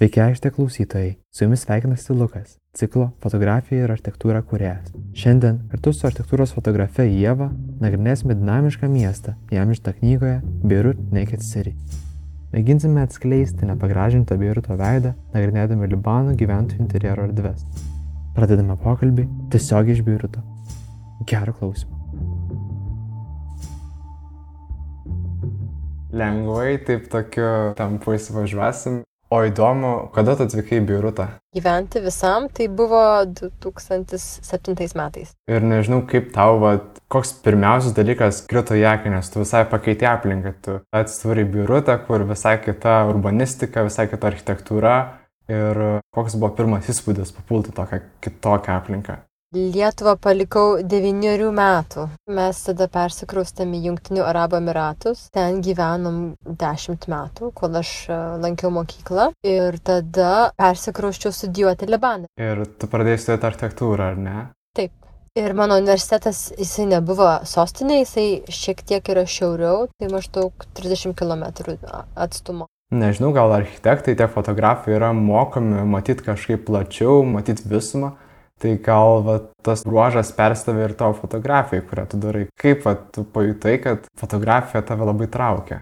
Sveiki, aikštė klausytojai. Su jumis sveikinasi Lukas, ciklo fotografija ir architektūra kuriejas. Šiandien kartu su architektūros fotografe Jėva nagrinėsime dinamišką miestą, jam ištą knygoje Beirut Naked City. Mėginsime atskleisti nepagražintą Beiruto veidą, nagrinėdami Libano gyventojų interjero erdves. Pradedame pokalbį tiesiog iš Beiruto. Gerų klausimų. Lengvai taip tokiu tampu įsivažiuosim O įdomu, kada tu atvykai į Beirutą? Gyventi visam tai buvo 2007 metais. Ir nežinau, kaip tau, va, koks pirmiausias dalykas krito į akį, nes tu visai pakeitė aplinką. Tu atsidūrė į Beirutą, kur visai kita urbanistika, visai kita architektūra. Ir koks buvo pirmas įspūdis papulti tokią kitokią aplinką? Lietuvą palikau devyniarių metų. Mes tada persikraustėm į Junktinių Arabų Emiratus. Ten gyvenom dešimt metų, kol aš e, lankiau mokyklą. Ir tada persikrausčiau studijuoti Libaną. Ir tu pradėjai studijuoti architektūrą, ar ne? Taip. Ir mano universitetas, jisai nebuvo sostinė, jisai šiek tiek yra šiauriau, tai maždaug 30 km atstumo. Nežinau, gal architektai, tiek fotografai yra mokomi matyti kažkaip plačiau, matyti visumą Tai gal va, tas bruožas perstavė ir tavo fotografijai, kurią tu darai. Kaip va, tu pajutai, kad fotografija tave labai traukia?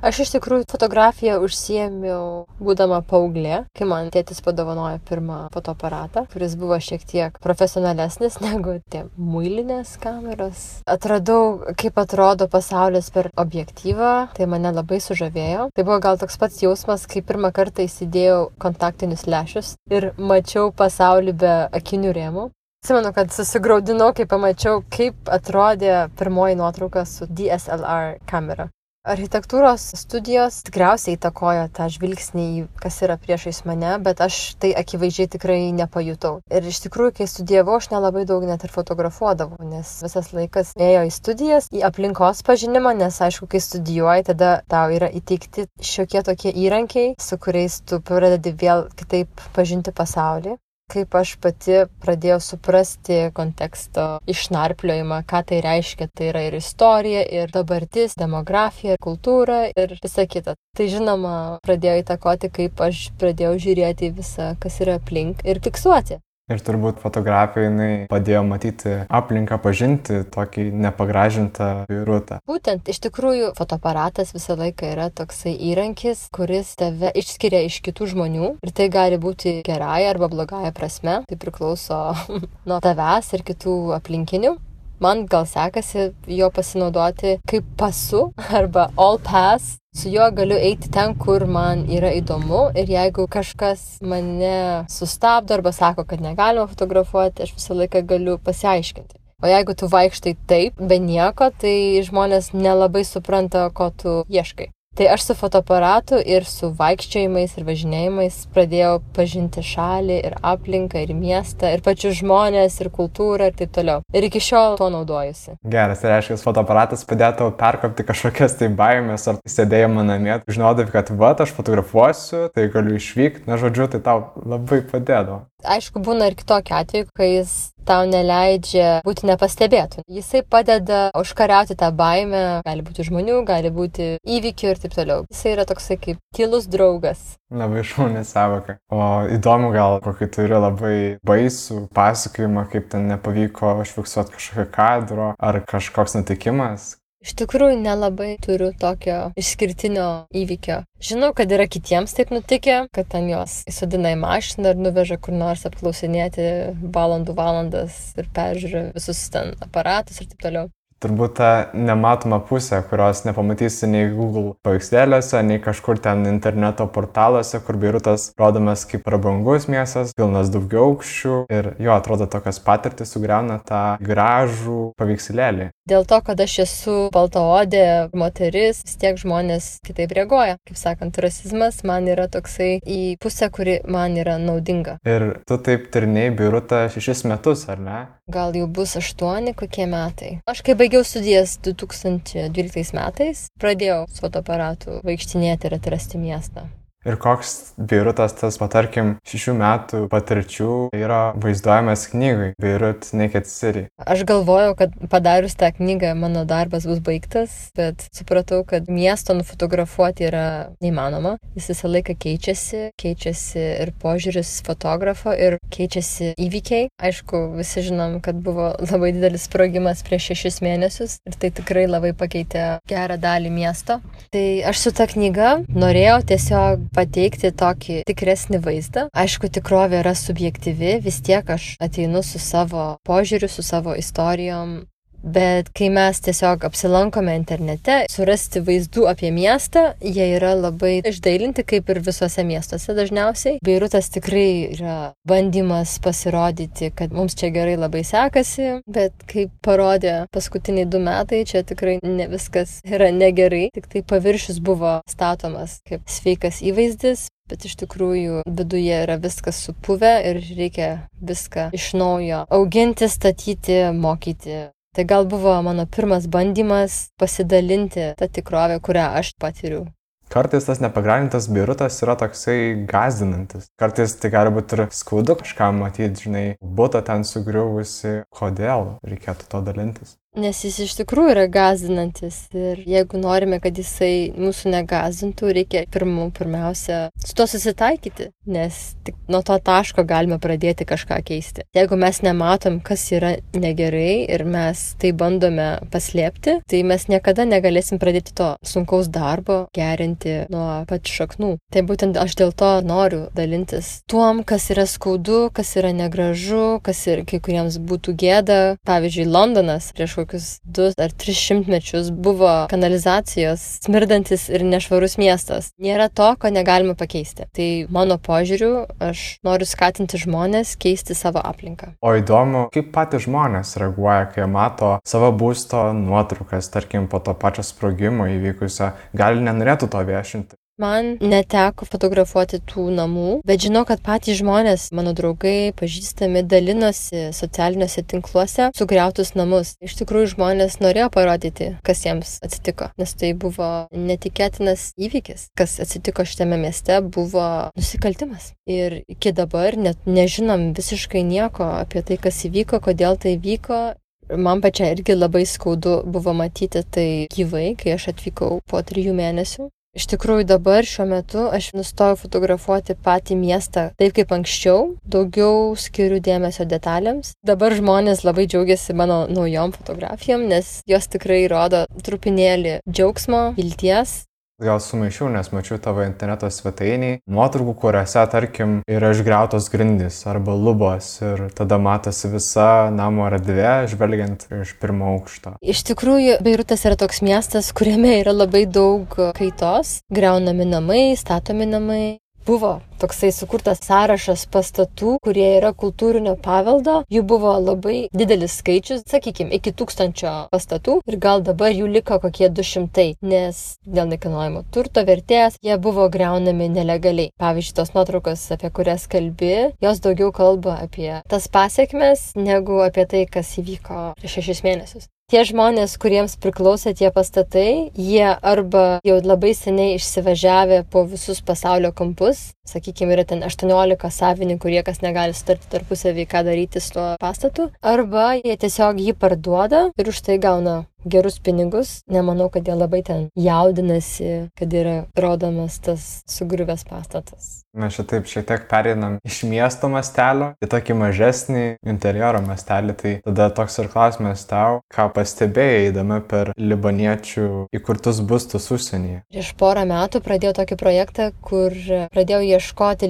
Aš iš tikrųjų fotografiją užsiemiau būdama paauglė, kai man tėtis padovanojo pirmą fotoaparatą, kuris buvo šiek tiek profesionalesnis negu tie muilinės kameros. Atradau, kaip atrodo pasaulis per objektyvą, tai mane labai sužavėjo. Tai buvo gal toks pats jausmas, kai pirmą kartą įsidėjau kontaktinius lešius ir mačiau pasaulį be akinių rėmų. Atsimenu, kad susigaudinau, kai pamačiau, kaip atrodė pirmoji nuotrauka su DSLR kamera. Architektūros studijos tikriausiai įtakojo tą žvilgsnį į kas yra priešais mane, bet aš tai akivaizdžiai tikrai nepajutau. Ir iš tikrųjų, kai studijavau, aš nelabai daug net ir fotografuodavau, nes visas laikas ėjo į studijas, į aplinkos pažinimą, nes aišku, kai studijuoji, tada tau yra įteikti šiokie tokie įrankiai, su kuriais tu pradedi vėl kitaip pažinti pasaulį kaip aš pati pradėjau suprasti konteksto išnarpliojimą, ką tai reiškia. Tai yra ir istorija, ir dabartis, demografija, kultūra ir visa kita. Tai žinoma, pradėjo įtakoti, kaip aš pradėjau žiūrėti visą, kas yra aplink ir fiksuoti. Ir turbūt fotografija jinai padėjo matyti aplinką, pažinti tokį nepagražintą virutą. Būtent, iš tikrųjų, fotoaparatas visą laiką yra toksai įrankis, kuris tave išskiria iš kitų žmonių. Ir tai gali būti gerąją arba blogąją prasme. Tai priklauso nuo tavęs ir kitų aplinkinių man gal sekasi jo pasinaudoti kaip pasu arba all pass. Su juo galiu eiti ten, kur man yra įdomu ir jeigu kažkas mane sustabdo arba sako, kad negalima fotografuoti, aš visą laiką galiu pasiaiškinti. O jeigu tu vaikštai taip, be nieko, tai žmonės nelabai supranta, ko tu ieškai. Tai aš su fotoaparatu ir su vaikščiojimais ir važinėjimais pradėjau pažinti šalį ir aplinką ir miestą ir pačius žmonės ir kultūrą ir taip toliau. Ir iki šiol tuo naudojusi. Geras, tai reiškia, fotoaparatas padėjo tau perkopti kažkokias tai baimės ar sėdėjimą namie, žinodavai, kad va, aš fotografuosiu, tai galiu išvykti, na žodžiu, tai tau labai padėdavo. Aišku, būna ir kitokiu atveju, kai jis tau neleidžia būti nepastebėtų. Jisai padeda užkariauti tą baimę, gali būti žmonių, gali būti įvykių ir taip toliau. Jisai yra toksai kaip tylus draugas. Labai šaunė savoka. O įdomu gal, kokį turi labai baisų pasakojimą, kaip ten nepavyko užfiksuoti kažkokio kadro ar kažkoks nutikimas, Iš tikrųjų, nelabai turiu tokio išskirtinio įvykio. Žinau, kad yra kitiems taip nutikę, kad ten juos įsodina į mašiną ir nuveža kur nors apklausinėti valandų valandas ir peržiūri visus ten aparatus ir taip toliau turbūt ta nematoma pusė, kurios nepamatysi nei Google paveikslėliuose, nei kažkur ten interneto portaluose, kur Beirutas rodomas kaip prabangus miestas, pilnas daugiau aukščių ir jo atrodo tokios patirtis sugriauna tą gražų paveikslėlį. Dėl to, kad aš esu baltaodė moteris, vis tiek žmonės kitaip reaguoja. Kaip sakant, rasizmas man yra toksai į pusę, kuri man yra naudinga. Ir tu taip tirniai Beirutą šešis metus, ar ne? Gal jau bus aštuoni kokie metai. Aš kai baigiau studijas 2012 metais, pradėjau su fotoaparatu vaikštinėti ir atrasti miestą. Ir koks Beirutas tas, patarkim, šešių metų patirčių yra vaizduojamas knygai Beirut Naked City. Aš galvojau, kad padarius tą knygą mano darbas bus baigtas, bet supratau, kad miesto nufotografuoti yra neįmanoma. Jis visą laiką keičiasi, keičiasi ir požiūris fotografo, ir keičiasi įvykiai. Aišku, visi žinom, kad buvo labai didelis sprogimas prieš šešis mėnesius ir tai tikrai labai pakeitė gerą dalį miesto. Tai aš su ta knyga norėjau tiesiog pateikti tokį tikresnį vaizdą. Aišku, tikrovė yra subjektyvi, vis tiek aš ateinu su savo požiūriu, su savo istorijom, Bet kai mes tiesiog apsilankome internete, surasti vaizdų apie miestą, jie yra labai išdailinti, kaip ir visuose miestuose dažniausiai. Beirutas tikrai yra bandymas pasirodyti, kad mums čia gerai labai sekasi, bet kaip parodė paskutiniai du metai, čia tikrai ne viskas yra negerai, tik tai paviršius buvo statomas kaip sveikas įvaizdis, bet iš tikrųjų viduje yra viskas supuvę ir reikia viską iš naujo auginti, statyti, mokyti. Tai gal buvo mano pirmas bandymas pasidalinti tą tikrovę, kurią aš patiriu. Kartais tas nepagradintas biurutas yra toksai gazdinantis. Kartais tai gali būti ir skaudu kažkam matyti, žinai, būtų ten sugriuvusi, kodėl reikėtų to dalintis. Nes jis iš tikrųjų yra gazdinantis ir jeigu norime, kad jisai mūsų negazdintų, reikia pirmų, pirmiausia su to susitaikyti, nes tik nuo to taško galime pradėti kažką keisti. Jeigu mes nematom, kas yra negerai ir mes tai bandome paslėpti, tai mes niekada negalėsim pradėti to sunkaus darbo gerinti nuo pat šaknų. Tai būtent aš dėl to noriu dalintis tuom, kas yra skaudu, kas yra negražu, kas ir kai kuriems būtų gėda. Pavyzdžiui, Londonas prieš kokius du ar tris šimtmečius buvo kanalizacijos smirdantis ir nešvarus miestas. Nėra to, ko negalima pakeisti. Tai mano požiūriu, aš noriu skatinti žmonės keisti savo aplinką. O įdomu, kaip patys žmonės reaguoja, kai mato savo būsto nuotraukas, tarkim, po to pačio sprogimo įvykusio, gal nenorėtų to viešinti. Man neteko fotografuoti tų namų, bet žinau, kad patys žmonės, mano draugai, pažįstami, dalinosi socialiniuose tinkluose sugriautus namus. Iš tikrųjų, žmonės norėjo parodyti, kas jiems atsitiko, nes tai buvo netikėtinas įvykis. Kas atsitiko šitame mieste buvo nusikaltimas. Ir iki dabar net nežinom visiškai nieko apie tai, kas įvyko, kodėl tai vyko Man pačia irgi labai skaudu buvo matyti tai gyvai, kai aš atvykau po trijų mėnesių. Iš tikrųjų dabar šiuo metu aš nustojau fotografuoti patį miestą taip kaip anksčiau, daugiau skiriu dėmesio detalėms. Dabar žmonės labai džiaugiasi mano naujom fotografijom, nes jos tikrai rodo trupinėlį džiaugsmo, vilties Gal sumaišiau, nes mačiau tavo interneto svetainiai, nuotraukų, kuriuose, tarkim, yra išgrautos grindys arba lubos ir tada matosi visa namo erdvė, žvelgiant iš pirmo aukšto. Iš tikrųjų, Beirutas yra toks miestas, kuriame yra labai daug kaitos, greunami namai, statomi namai, buvo toksai sukurtas sąrašas pastatų, kurie yra kultūrinio paveldo. Jų buvo labai didelis skaičius, sakykime, iki tūkstančio pastatų ir gal dabar jų liko kokie du šimtai, nes dėl nekilnojamo turto vertės jie buvo greunami nelegaliai. Pavyzdžiui, tos nuotraukos, apie kurias kalbi, jos daugiau kalba apie tas pasiekmes, negu apie tai, kas įvyko prieš šešis mėnesius tie žmonės, kuriems priklausė tie pastatai, jie arba jau labai seniai išsivažiavę po visus pasaulio kampus, sakykime, yra ten 18 savininkų, kurie kas negali sutarti tarpusavį, ką daryti su tuo pastatu, arba jie tiesiog jį parduoda ir už tai gauna gerus pinigus. Nemanau, kad jie labai ten jaudinasi, kad yra rodomas tas sugriuvęs pastatas. Mes šitaip šiek tiek pereinam iš miesto mastelio į tokį mažesnį interjero mastelį. Tai tada toks ir klausimas tau, ką pastebėjai eidama per libaniečių įkurtus būstus užsienyje. Prieš porą metų pradėjau tokį projektą, kur pradėjau ieškoti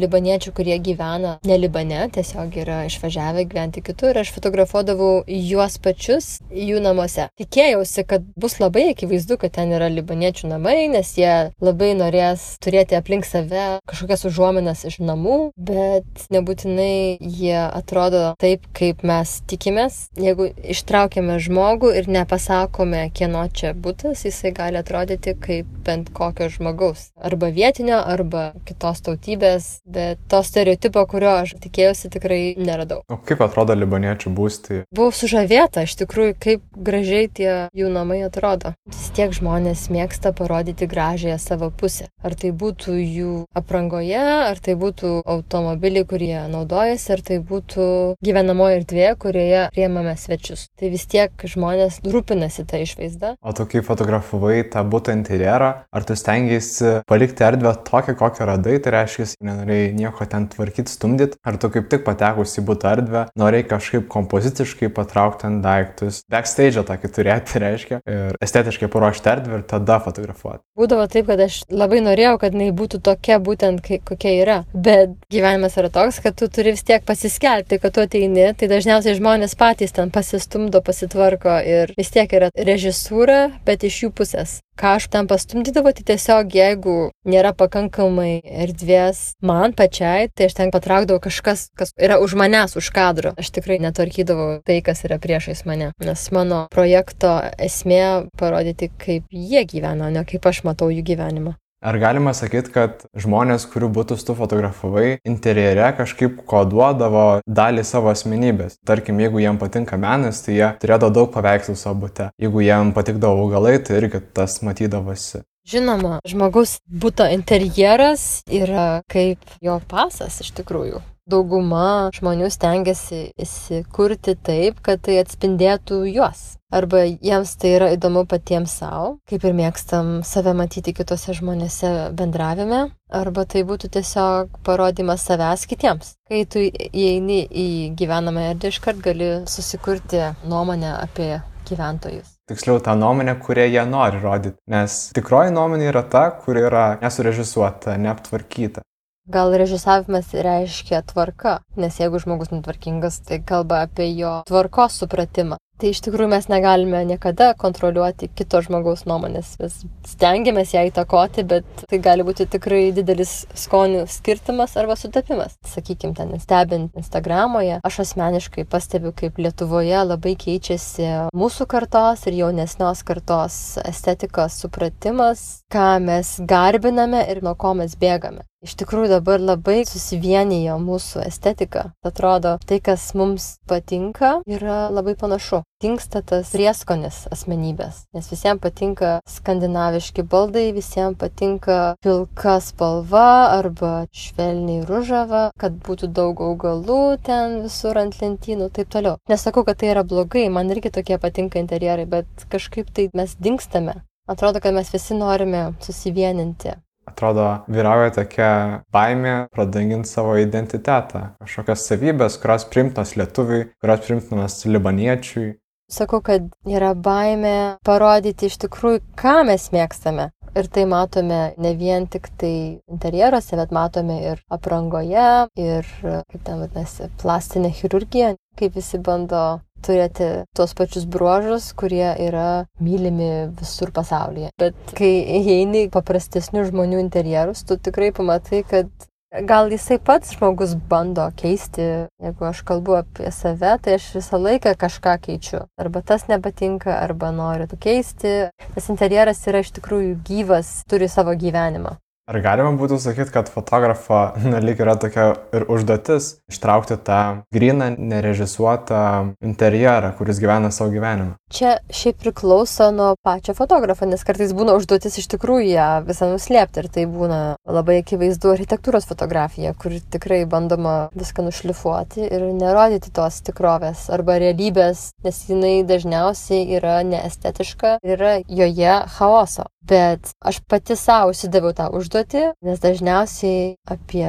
libaniečių, kurie gyvena ne Libane, tiesiog yra išvažiavę gyventi kitur aš fotografuodavau juos pačius jų namuose. Tikėjau tikėjausi, kad bus labai akivaizdu, kad ten yra libaniečių namai, nes jie labai norės turėti aplink save kažkokias užuominas iš namų, bet nebūtinai jie atrodo taip, kaip mes tikimės. Jeigu ištraukiame žmogų ir nepasakome, kieno čia būtas, jisai gali atrodyti kaip bent kokio žmogaus. Arba vietinio, arba kitos tautybės, bet to stereotipo, kurio aš tikėjausi, tikrai neradau. O kaip atrodo libaniečių būstai? Buvau sužavėta, iš tikrųjų, kaip gražiai tie jų namai atrodo. Vis tiek žmonės mėgsta parodyti gražiąją savo pusę. Ar tai būtų jų aprangoje, ar tai būtų automobiliai, kurie naudojasi, ar tai būtų gyvenamoji erdvė, kurioje priemame svečius. Tai vis tiek žmonės rūpinasi tą išvaizdą. O tu kai fotografavai tą būtą interjerą, ar tu stengiasi palikti erdvę tokią, kokią radai, tai reiškia, nenorėjai nieko ten tvarkyti, stumdyti, ar tu kaip tik patekus į būtą erdvę, norėjai kažkaip kompoziciškai patraukti ant daiktus, backstage tokį turėti, reiškia, ir estetiškai paruošti erdvę ir tada fotografuoti. Būdavo taip, kad aš labai norėjau, kad jinai būtų tokia būtent, kokia yra, bet gyvenimas yra toks, kad tu turi vis tiek pasiskelbti, kad tu ateini, tai dažniausiai žmonės patys ten pasistumdo, pasitvarko ir vis tiek yra režisūra, bet iš jų pusės ką aš ten pastumdydavau, tai tiesiog jeigu nėra pakankamai erdvės man pačiai, tai aš ten patraukdavau kažkas, kas yra už manęs, už kadro. Aš tikrai netvarkydavau tai, kas yra priešais mane. Nes mano projekto esmė parodyti, kaip jie gyvena, ne kaip aš matau jų gyvenimą. Ar galima sakyti, kad žmonės, kurių būtus tu fotografavai, interjere kažkaip koduodavo dalį savo asmenybės? Tarkim, jeigu jiem patinka menas, tai jie turėdavo daug paveikslų savo bute. Jeigu jiem patikdavo augalai, tai irgi tas matydavosi. Žinoma, žmogaus būto interjeras yra kaip jo pasas iš tikrųjų dauguma žmonių stengiasi įsikurti taip, kad tai atspindėtų juos. Arba jiems tai yra įdomu patiems savo, kaip ir mėgstam save matyti kitose žmonėse bendravime, arba tai būtų tiesiog parodimas savęs kitiems. Kai tu įeini į gyvenamą erdvę, iškart gali susikurti nuomonę apie gyventojus tiksliau tą nuomonę, kurią jie nori rodyti. Nes tikroji nuomonė yra ta, kuri yra nesurežisuota, neaptvarkyta. Gal režisavimas reiškia tvarka, nes jeigu žmogus netvarkingas, tai kalba apie jo tvarkos supratimą. Tai iš tikrųjų mes negalime niekada kontroliuoti kito žmogaus nuomonės. Mes stengiamės ją įtakoti, bet tai gali būti tikrai didelis skonių skirtumas arba sutapimas. Sakykime, ten stebint Instagramoje, aš asmeniškai pastebiu, kaip Lietuvoje labai keičiasi mūsų kartos ir jaunesnios kartos estetikos supratimas, ką mes garbiname ir nuo ko mes bėgame. Iš tikrųjų dabar labai susivienijo mūsų estetika. Atrodo, tai, kas mums patinka, yra labai panašu. Tinksta tas prieskonis asmenybės, nes visiems patinka skandinaviški baldai, visiems patinka pilka spalva arba švelniai ružava, kad būtų daug augalų ten visur ant lentynų ir taip toliau. Nesakau, kad tai yra blogai, man irgi tokie patinka interjerai, bet kažkaip tai mes dinkstame. Atrodo, kad mes visi norime susivieninti atrodo, vyrauja tokia baimė pradanginti savo identitetą, kažkokias savybės, kurios primtinos lietuviui, kurios primtinos libaniečiui. Sakau, kad yra baimė parodyti iš tikrųjų, ką mes mėgstame. Ir tai matome ne vien tik tai interjeruose, bet matome ir aprangoje, ir, kaip ten vadinasi, plastinė chirurgija, kaip visi bando turėti tuos pačius bruožus, kurie yra mylimi visur pasaulyje. Bet kai įeini į paprastesnių žmonių interjerus, tu tikrai pamatai, kad gal jisai pats žmogus bando keisti. Jeigu aš kalbu apie save, tai aš visą laiką kažką keičiu. Arba tas nepatinka, arba noriu keisti. Tas interjeras yra iš tikrųjų gyvas, turi savo gyvenimą. Ar galima būtų sakyti, kad fotografo, lyg yra tokia ir užduotis ištraukti tą gryną, nerežisuotą interjerą, kuris gyvena savo gyvenimą? Čia šiaip priklauso nuo pačio fotografo, nes kartais būna užduotis iš tikrųjų ją visą nuslėpti ir tai būna labai akivaizdu architektūros fotografija, kur tikrai bandoma viską nušlifuoti ir nerodyti tos tikrovės arba realybės, nes jinai dažniausiai yra neestetiška ir yra joje chaoso. Bet aš pati savo užsidaviau tą užduotį, nes dažniausiai apie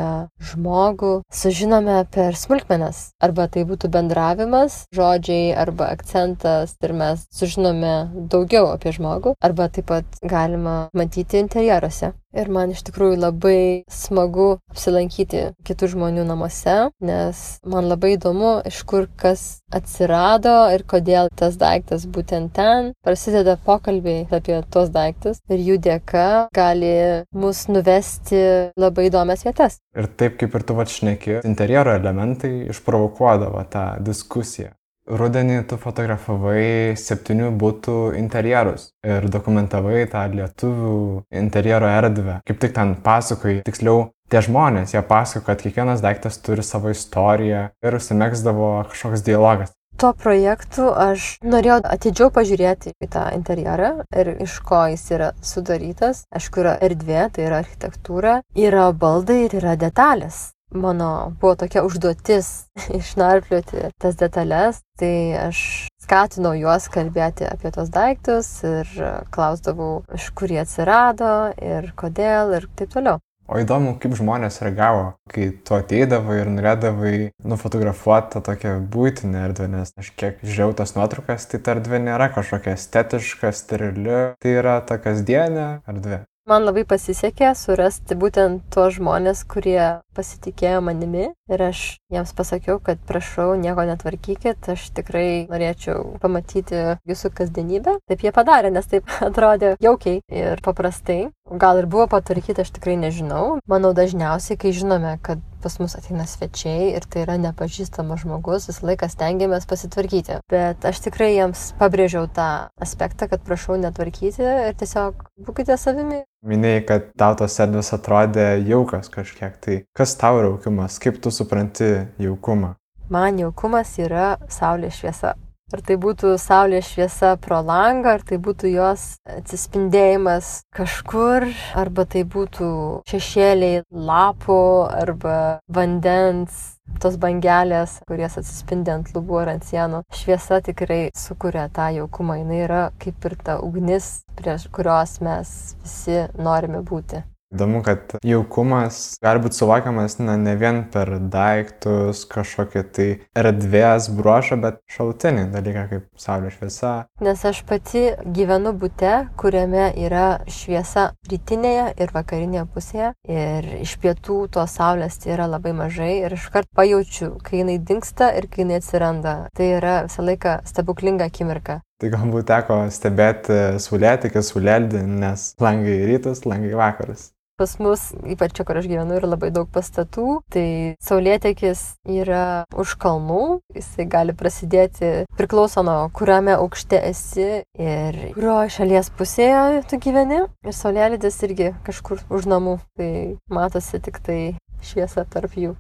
žmogų sužinome per smulkmenas. Arba tai būtų bendravimas, žodžiai arba akcentas ir mes sužinome daugiau apie žmogų. Arba taip pat galima matyti interjeruose. Ir man iš tikrųjų labai smagu apsilankyti kitų žmonių namuose, nes man labai įdomu, iš kur kas atsirado ir kodėl tas daiktas būtent ten. Prasideda pokalbiai apie tuos daiktus ir jų dėka gali mus nuvesti labai įdomias vietas. Ir taip kaip ir tu vačneki, interjero elementai išprovokuodavo tą diskusiją. Rudenį tu fotografavai septynių būtų interjerus ir dokumentavai tą lietuvių interjero erdvę. Kaip tik ten pasakoji, tiksliau, tie žmonės, jie pasako, kad kiekvienas daiktas turi savo istoriją ir užsimegsdavo kažkoks dialogas. to projektų aš norėjau atidžiau pažiūrėti į tą interjerą ir iš ko jis yra sudarytas. Aišku, yra erdvė, tai yra architektūra, yra baldai ir yra detalės mano buvo tokia užduotis išnarplioti tas detalės, tai aš skatinau juos kalbėti apie tos daiktus ir klausdavau, iš kur jie atsirado ir kodėl ir taip toliau. O įdomu, kaip žmonės reagavo, kai tu ateidavai ir norėdavai nufotografuoti tą tokią būtinę erdvę, nes aš kiek žiūrėjau tas nuotraukas, tai ta erdvė nėra kažkokia estetiška, sterili, tai yra ta kasdienė erdvė. Man labai pasisekė surasti būtent tuos žmonės, kurie pasitikėjo manimi ir aš jiems pasakiau, kad prašau, nieko netvarkykit, aš tikrai norėčiau pamatyti jūsų kasdienybę. Taip jie padarė, nes taip atrodė jaukiai ir paprastai. Gal ir buvo patvarkyti, aš tikrai nežinau. Manau, dažniausiai, kai žinome, kad pas mus ateina svečiai ir tai yra nepažįstamas žmogus, visą laiką stengiamės pasitvarkyti. Bet aš tikrai jiems pabrėžiau tą aspektą, kad prašau netvarkyti ir tiesiog būkite savimi. Minėjai, kad tau tos erdvės atrodė jaukas kažkiek. Tai kas tau yra jaukumas? Kaip tu supranti jaukumą? Man jaukumas yra saulės šviesa. Ar tai būtų saulės šviesa pro langą, ar tai būtų jos atsispindėjimas kažkur, arba tai būtų šešėliai lapų arba vandens tos bangelės, kuries atsispindi ant lubų ar ant sienų. Šviesa tikrai sukuria tą jaukumą, jinai yra kaip ir ta ugnis, prieš kurios mes visi norime būti. Įdomu, kad jaukumas gali būti suvokiamas na, ne vien per daiktus, kažkokį tai erdvės bruožą, bet šaltinį dalyką kaip saulės šviesa. Nes aš pati gyvenu būte, kuriame yra šviesa rytinėje ir vakarinėje pusėje. Ir iš pietų tos saulės tai yra labai mažai ir iškart pajaučiu, kai jinai dinksta ir kai jinai atsiranda. Tai yra visą laiką stebuklinga akimirka. Tai galbūt teko stebėti saulėtikį, saulėldį, nes langai rytus, langai vakarus. Pas mus, ypač čia, kur aš gyvenu, yra labai daug pastatų, tai saulėtekis yra už kalnų, jisai gali prasidėti priklauso nuo kuriame aukšte esi ir kurio šalies pusėje tu gyveni. Ir saulėlydis irgi kažkur už namų, tai matosi tik tai šviesa tarp jų.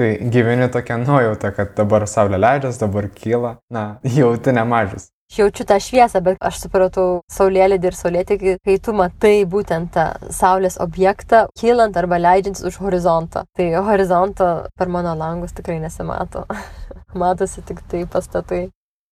Tai gyveni tokia nuojauta, kad dabar saulė leidžiasi, dabar kyla, na, jauti nemažas jaučiu tą šviesą, bet aš supratau saulėlydį ir saulėtekį, kai tu matai būtent tą saulės objektą, kylant arba leidžiantis už horizonto. Tai horizonto per mano langus tikrai nesimato. Matosi tik tai pastatai.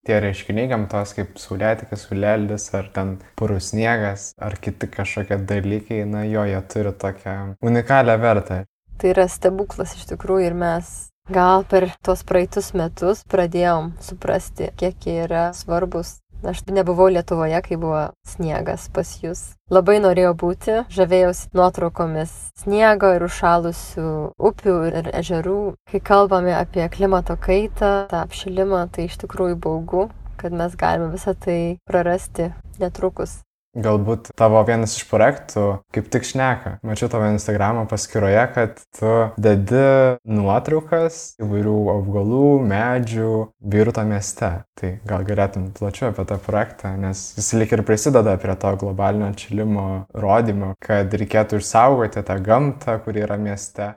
Tie reiškiniai gamtos kaip saulėtikis, saulėlydis ar ten purus sniegas ar kiti kažkokie dalykai, na jo, jie turi tokią unikalią vertę. Tai yra stebuklas iš tikrųjų ir mes Gal per tuos praeitus metus pradėjom suprasti, kiek jie yra svarbus. Aš nebuvau Lietuvoje, kai buvo sniegas pas jūs. Labai norėjau būti, žavėjausi nuotraukomis sniego ir užšalusių upių ir ežerų. Kai kalbame apie klimato kaitą, tą apšilimą, tai iš tikrųjų baugu, kad mes galime visą tai prarasti netrukus. Galbūt tavo vienas iš projektų kaip tik šneka. Mačiau tavo Instagramo paskyroje, kad tu dedi nuotraukas įvairių augalų, medžių, biruto mieste. Tai gal galėtum plačiau apie tą projektą, nes jis lik ir prisideda prie to globalinio atšilimo rodymo, kad reikėtų išsaugoti tą gamtą, kuri yra mieste.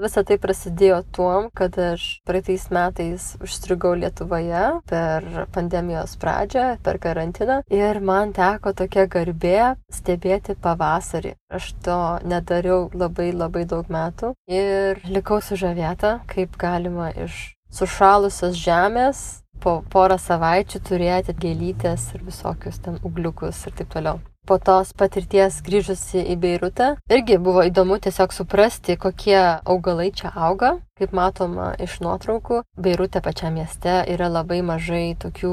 Visa tai prasidėjo tuom, kad aš praeitais metais užstrigau Lietuvoje per pandemijos pradžią, per karantiną. Ir man teko tokia garbė stebėti pavasarį. Aš to nedariau labai labai daug metų. Ir likau sužavėta, kaip galima iš sušalusios žemės po porą savaičių turėti gėlytės ir visokius ten ugliukus ir taip toliau po tos patirties grįžusi į Beirutą. Irgi buvo įdomu tiesiog suprasti, kokie augalai čia auga. Kaip matoma iš nuotraukų, Beirute pačiame mieste yra labai mažai tokių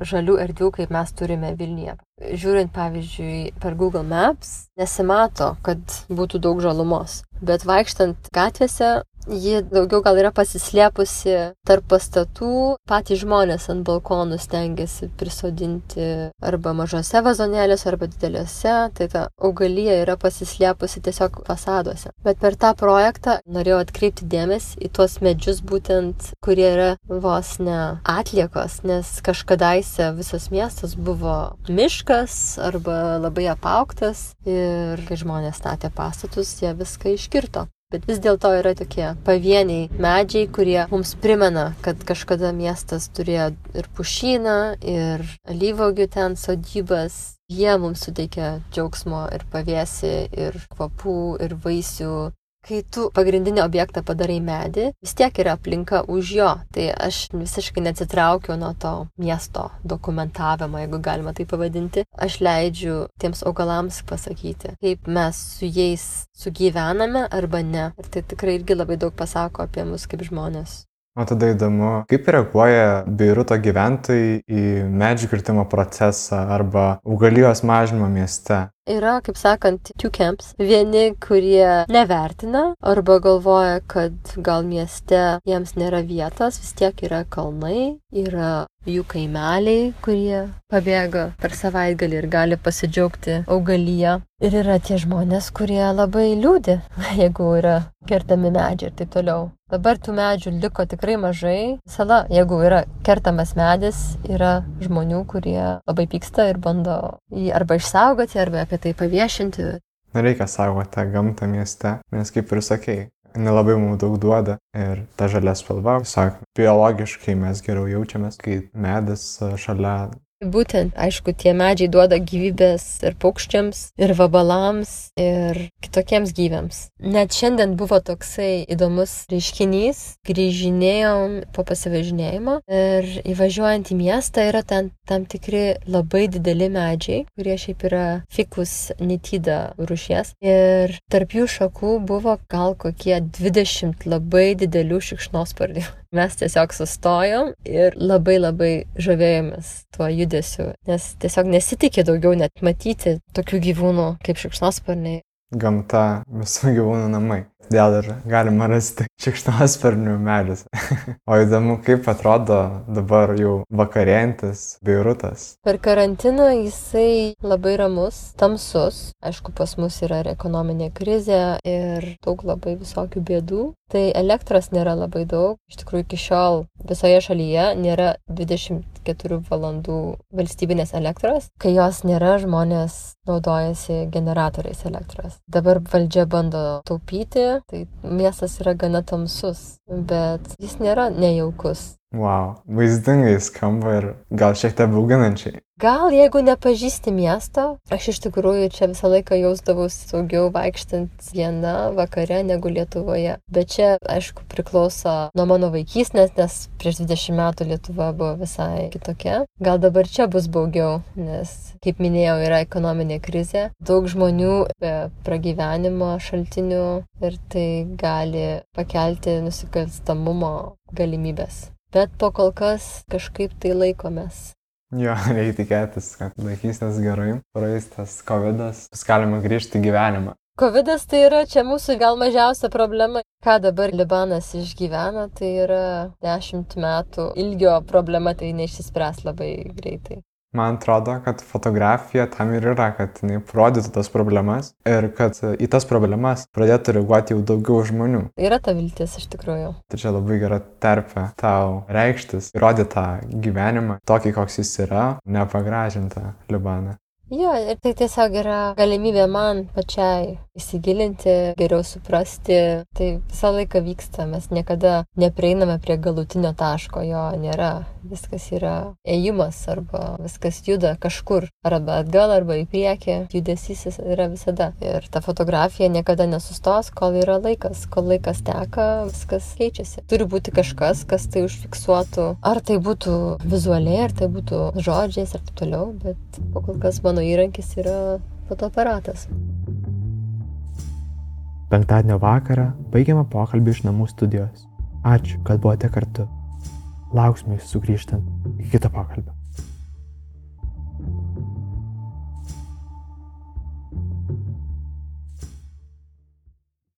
žalių erdvių, kaip mes turime Vilniuje. Žiūrint, pavyzdžiui, per Google Maps, nesimato, kad būtų daug žalumos. Bet vaikštant gatvėse Ji daugiau gal yra pasislėpusi tarp pastatų, patys žmonės ant balkonų stengiasi prisodinti arba mažose vazonėlėse, arba dideliuose, tai ta augalija yra pasislėpusi tiesiog fasaduose. Bet per tą projektą norėjau atkreipti dėmesį į tuos medžius būtent, kurie yra vos ne atliekos, nes kažkadaise visas miestas buvo miškas arba labai apauktas ir kai žmonės statė pastatus, jie viską iškirto. Bet vis dėlto yra tokie pavieniai medžiai, kurie mums primena, kad kažkada miestas turėjo ir pušyną, ir alyvogių ten sodybas. Jie mums suteikia džiaugsmo ir pavėsi, ir kvapų, ir vaisių, Kai tu pagrindinį objektą padarai medį, vis tiek yra aplinka už jo. Tai aš visiškai neatsitraukiu nuo to miesto dokumentavimo, jeigu galima tai pavadinti. Aš leidžiu tiems augalams pasakyti, kaip mes su jais sugyvename arba ne. Ir tai tikrai irgi labai daug pasako apie mus kaip žmonės. O tada įdomu, kaip reaguoja Beiruto gyventojai į medžių kirtimo procesą arba augalijos mažinimą mieste? Yra, kaip sakant, two camps. Vieni, kurie nevertina arba galvoja, kad gal mieste jiems nėra vietos, vis tiek yra kalnai, yra jų kaimeliai, kurie pabėga per savaitgalį ir gali pasidžiaugti augalyje. Ir yra tie žmonės, kurie labai liūdi, jeigu yra kertami medžiai ir taip toliau. Dabar tų medžių liko tikrai mažai. Sala, jeigu yra kertamas medis, yra žmonių, kurie labai pyksta ir bando jį arba išsaugoti, arba apie tai paviešinti. Nereikia saugoti tą gamtą mieste, nes kaip ir sakei, nelabai mums daug duoda ir ta žalia spalva, sak, biologiškai mes geriau jaučiamės, kai medis šalia Būtent, aišku, tie medžiai duoda gyvybės ir paukščiams, ir vabalams, ir kitokiems gyviams. Net šiandien buvo toksai įdomus reiškinys, grįžinėjom po pasivažinėjimo ir įvažiuojant į miestą yra ten tam tikri labai dideli medžiai, kurie šiaip yra fikus nitida rušies. Ir tarp jų šakų buvo gal kokie 20 labai didelių šikšnosparnių. Mes tiesiog sustojom ir labai labai žavėjomės tuo judesiu, nes tiesiog nesitikė daugiau net matyti tokių gyvūnų kaip šikšnosparniai. Gamta visų gyvūnų namai. Dėl ir galima rasti šikšnosparnių medžius. o įdomu, kaip atrodo dabar jau vakarėjantis Beirutas. Per karantiną jisai labai ramus, tamsus. Aišku, pas mus yra ir ekonominė krizė ir daug labai visokių bėdų. Tai elektros nėra labai daug. Iš tikrųjų, iki šiol visoje šalyje nėra 24 valandų valstybinės elektros. Kai jos nėra, žmonės naudojasi generatoriais elektros. Dabar valdžia bando taupyti, tai miestas yra gana tamsus, bet jis nėra nejaukus. Wow, vaizdingai skamba ir gal šiek tiek bauginančiai. Gal jeigu nepažįsti miesto, aš iš tikrųjų čia visą laiką jausdavausi saugiau vaikštant viena vakare negu Lietuvoje. Bet čia, aišku, priklauso nuo mano vaikystės, nes prieš 20 metų Lietuva buvo visai kitokia. Gal dabar čia bus baugiau, nes, kaip minėjau, yra ekonominė krizė. Daug žmonių be pragyvenimo šaltinių ir tai gali pakelti nusikalstamumo galimybės bet po kol kas kažkaip tai laikomės. Jo, reikia tikėtis, kad laikysitės gerai, praeis tas COVID, bus galima grįžti į gyvenimą. COVID tai yra čia mūsų gal mažiausia problema. Ką dabar Libanas išgyvena, tai yra dešimt metų ilgio problema, tai neišsispręs labai greitai. Man atrodo, kad fotografija tam ir yra, kad jinai parodytų tas problemas ir kad į tas problemas pradėtų reaguoti jau daugiau žmonių. Yra ta viltis iš tikrųjų. Tai čia labai gera terpė tau reikštis, įrodyti tą gyvenimą, tokį, koks jis yra, nepagražintą Libaną. Jo, ir tai tiesiog yra galimybė man pačiai įsigilinti, geriau suprasti. Tai visą laiką vyksta, mes niekada neprieiname prie galutinio taško, jo nėra. Viskas yra ėjimas arba viskas juda kažkur, arba atgal, arba į priekį. Judesys yra visada. Ir ta fotografija niekada nesustos, kol yra laikas. Kol laikas teka, viskas keičiasi. Turi būti kažkas, kas tai užfiksuotų. Ar tai būtų vizualiai, ar tai būtų žodžiais ir taip toliau, bet kol kas mano įrankis yra fotoaparatas. Penktadienio vakarą baigiame pokalbį iš namų studijos. Ačiū, kad buvote kartu. Lauksime jūs sugrįžtant į kitą pokalbį.